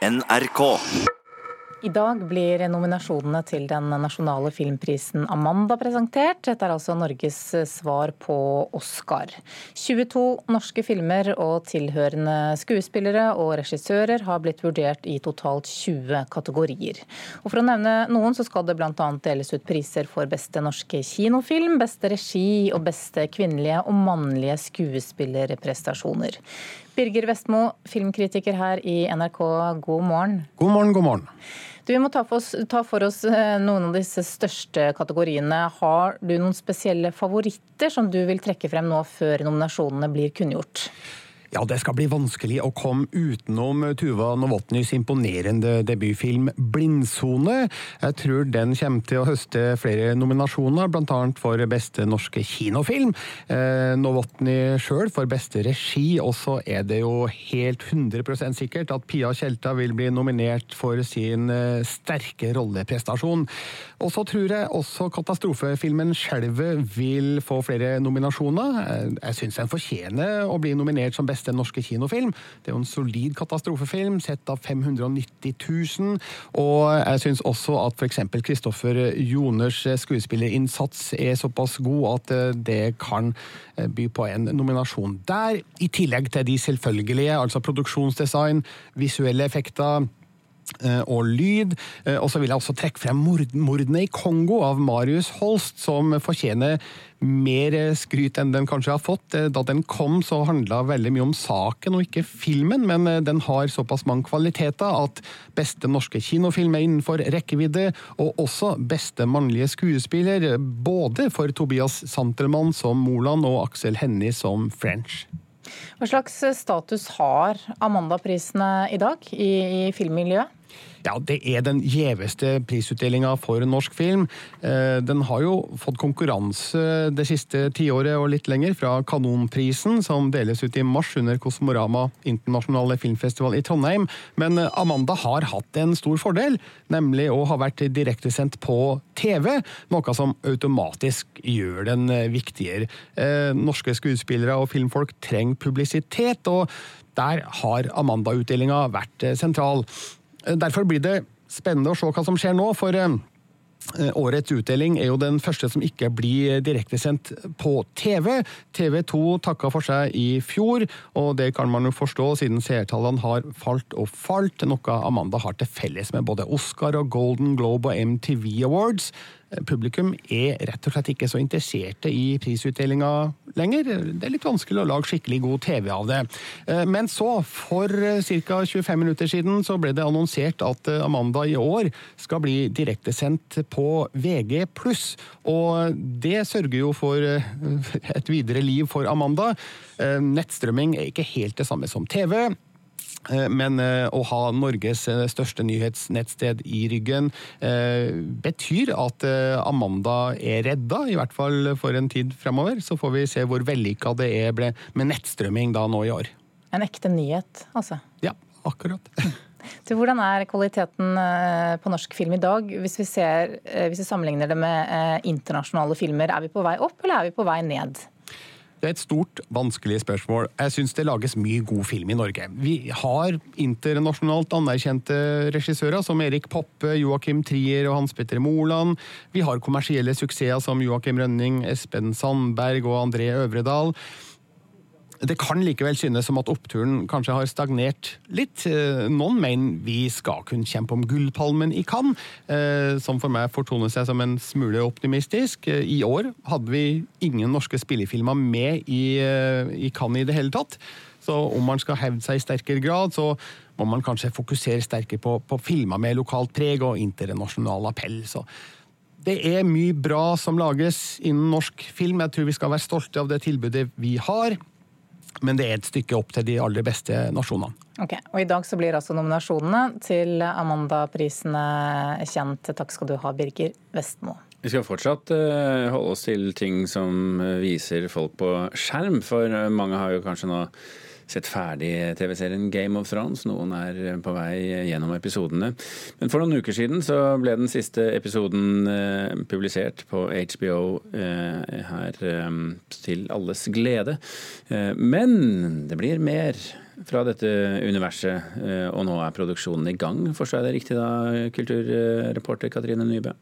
NRK. I dag blir nominasjonene til den nasjonale filmprisen Amanda presentert. Dette er altså Norges svar på Oscar. 22 norske filmer og tilhørende skuespillere og regissører har blitt vurdert i totalt 20 kategorier. Og For å nevne noen så skal det bl.a. deles ut priser for beste norske kinofilm, beste regi og beste kvinnelige og mannlige skuespillerprestasjoner. Birger Vestmo, filmkritiker her i NRK, god morgen. God morgen, god morgen. Du, Vi må ta for, oss, ta for oss eh, noen av disse største kategoriene. Har du noen spesielle favoritter som du vil trekke frem nå før nominasjonene blir kunngjort? Ja, det skal bli vanskelig å komme utenom Tuva Novotnys imponerende debutfilm 'Blindsone'. Jeg tror den kommer til å høste flere nominasjoner, bl.a. for beste norske kinofilm. Eh, Novotny sjøl for beste regi, og så er det jo helt 100% sikkert at Pia Tjelta vil bli nominert for sin eh, sterke rolleprestasjon. Og så tror jeg også katastrofefilmen 'Skjelvet' vil få flere nominasjoner. Eh, jeg syns den fortjener å bli nominert som beste beste norske kinofilm. Det er jo en solid katastrofefilm, sett av 590 000. Og jeg syns også at f.eks. Kristoffer Joners skuespillerinnsats er såpass god at eh, det kan eh, by på en nominasjon der. I tillegg til de selvfølgelige, altså produksjonsdesign, visuelle effekter og lyd. Og så vil jeg også trekke frem mordene i Kongo av Marius Holst, som fortjener mer skryt enn den kanskje har fått. Eh, da den kom, så handla veldig mye om saken og ikke filmen, men eh, den har såpass mange kvaliteter at beste norske kinofilm er innenfor rekkevidde, og også beste mannlige skuespiller, både for Tobias Santelmann som Moland og Aksel Hennie som French. Hva slags status har Amanda-prisene i dag i, i filmmiljøet? Ja, det er den gjeveste prisutdelinga for norsk film. Eh, den har jo fått konkurranse det siste tiåret og litt lenger fra Kanonprisen, som deles ut i mars under Kosmorama internasjonale filmfestival i Trondheim. Men Amanda har hatt en stor fordel, nemlig å ha vært direktesendt på TV, noe som automatisk gjør den viktigere. Eh, norske skuespillere og filmfolk trenger publisitet, og der har Amanda-utdelinga vært sentral. Eh, derfor blir det spennende å se hva som skjer nå. for eh, eh, Årets utdeling er jo den første som ikke blir direktesendt på TV. TV 2 takka for seg i fjor, og det kan man jo forstå siden seertallene har falt og falt, noe Amanda har til felles med både Oscar og Golden Globe og MTV Awards. Publikum er rett og slett ikke så interesserte i prisutdelinga lenger. Det er litt vanskelig å lage skikkelig god TV av det. Eh, men så, for eh, ca. 25 minutter siden, så ble det annonsert at eh, Amanda i år skal bli direktesendt på VG+. Og det sørger jo for et videre liv for Amanda. Nettstrømming er ikke helt det samme som TV. Eh, men eh, å ha Norges eh, største nyhetsnettsted i ryggen betyr at Amanda er redda, i hvert fall for en tid fremover. Så får vi se hvor vellykka det er med nettstrømming da nå i år. En ekte nyhet, altså? Ja, akkurat. Så hvordan er kvaliteten på norsk film i dag, hvis vi, ser, hvis vi sammenligner det med internasjonale filmer? Er vi på vei opp, eller er vi på vei ned? Det er et stort, vanskelig spørsmål. Jeg syns det lages mye god film i Norge. Vi har internasjonalt anerkjente regissører som Erik Poppe, Joakim Trier og Hans Petter Moland. Vi har kommersielle suksesser som Joakim Rønning, Espen Sandberg og André Øvredal. Det kan likevel synes som at oppturen kanskje har stagnert litt. Eh, noen mener vi skal kunne kjempe om gullpalmen i Cannes, eh, som for meg fortoner seg som en smule optimistisk. Eh, I år hadde vi ingen norske spillefilmer med i, i Cannes i det hele tatt. Så om man skal hevde seg i sterkere grad, så må man kanskje fokusere sterkere på, på filmer med lokalt preg og internasjonal appell. Så det er mye bra som lages innen norsk film. Jeg tror vi skal være stolte av det tilbudet vi har men det er et stykke opp til de aller beste nasjonene. Ok, og I dag så blir altså nominasjonene til Amanda-prisene kjent. Takk skal du ha, Birger Vestmo. Vi skal fortsatt uh, holde oss til ting som viser folk på skjerm, for mange har jo kanskje nå sett ferdig TV-serien Game of Thrones. Noen er på vei gjennom episodene. Men for noen uker siden så ble den siste episoden publisert på HBO her til alles glede. Men det blir mer fra dette universet, og nå er produksjonen i gang. Forstår jeg det riktig da, kulturreporter Katrine Nybø?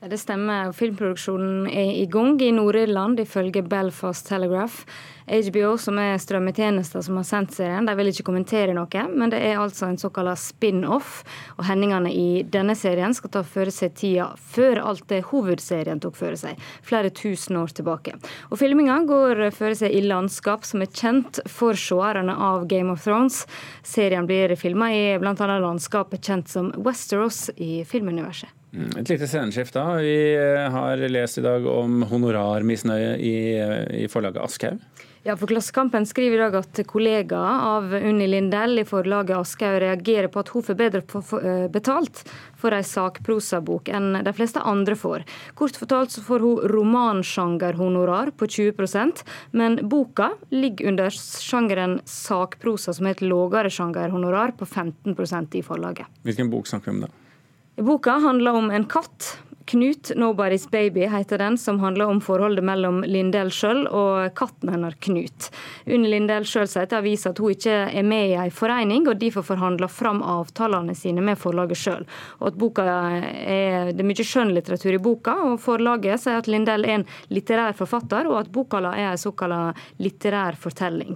Det stemmer. Filmproduksjonen er i gang i Nord-Irland, ifølge Belfast Telegraph. HBO, som er strømmetjenester som har sendt serien, de vil ikke kommentere noe, men det er altså en såkalt spin-off. Og hendelsene i denne serien skal ta føre seg tida før alt det hovedserien tok føre seg, flere tusen år tilbake. Og filminga går føre seg i landskap som er kjent for seerne av Game of Thrones. Serien blir filma i bl.a. landskapet kjent som Westeros i filmuniverset. Mm, et lite sceneskift da. Vi eh, har lest i dag om honorarmisnøye i, eh, i forlaget Aschehoug. Ja, for Klassekampen skriver i dag at kollegaer av Unni Lindell i forlaget Aschehoug reagerer på at hun får bedre eh, betalt for ei sakprosabok enn de fleste andre får. Kort fortalt så får hun romansjangerhonorar på 20% men boka ligger under sjangeren sakprosa, som er et lågere sjangerhonorar på 15% i forlaget. Hvilken bok snakker vi om da? Boka handler om en katt. Knut, 'Nobody's Baby', heter den, som handler om forholdet mellom Lindell sjøl og katten hennes Knut. Unni Lindell sjøl sier til avisa at hun ikke er med i ei forening, og derfor forhandler fram avtalene sine med forlaget sjøl. Det er mye skjønnlitteratur i boka, og forlaget sier at Lindell er en litterær forfatter, og at boka er en såkalt litterær fortelling.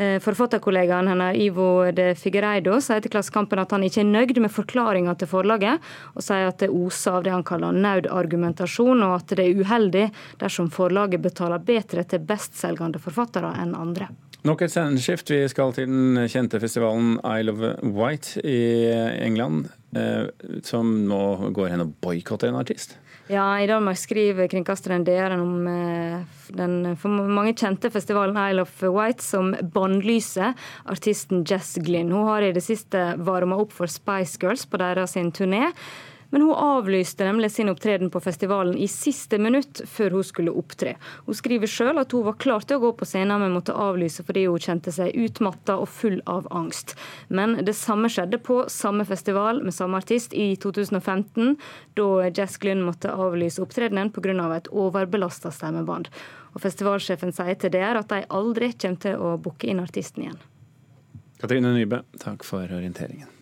Eh, forfatterkollegaen hennes Ivo de Figueiredo sier til Klassekampen at han ikke er nøyd med forklaringa til forlaget, og sier at det oser av det han kaller naudargumentasjon, og at det er uheldig dersom forlaget betaler bedre til bestselgende forfattere enn andre. Nok et sceneskift. Vi skal til den kjente festivalen Isle of White i England, som nå går hen og boikotter en artist. Ja, I Danmark skriver kringkasteren DR om eh, den for mange kjente festivalen Isle of White som båndlyser artisten Jess Glynn. Hun har i det siste varma opp for Spice Girls på deres turné. Men hun avlyste nemlig sin opptreden på festivalen i siste minutt før hun skulle opptre. Hun skriver sjøl at hun var klar til å gå på scenen, men måtte avlyse fordi hun kjente seg utmatta og full av angst. Men det samme skjedde på samme festival med samme artist i 2015, da Jess Glynn måtte avlyse opptredenen pga. Av et overbelasta stemmebånd. Og Festivalsjefen sier til DR at de aldri kommer til å booke inn artisten igjen. Katrine Nybø, takk for orienteringen.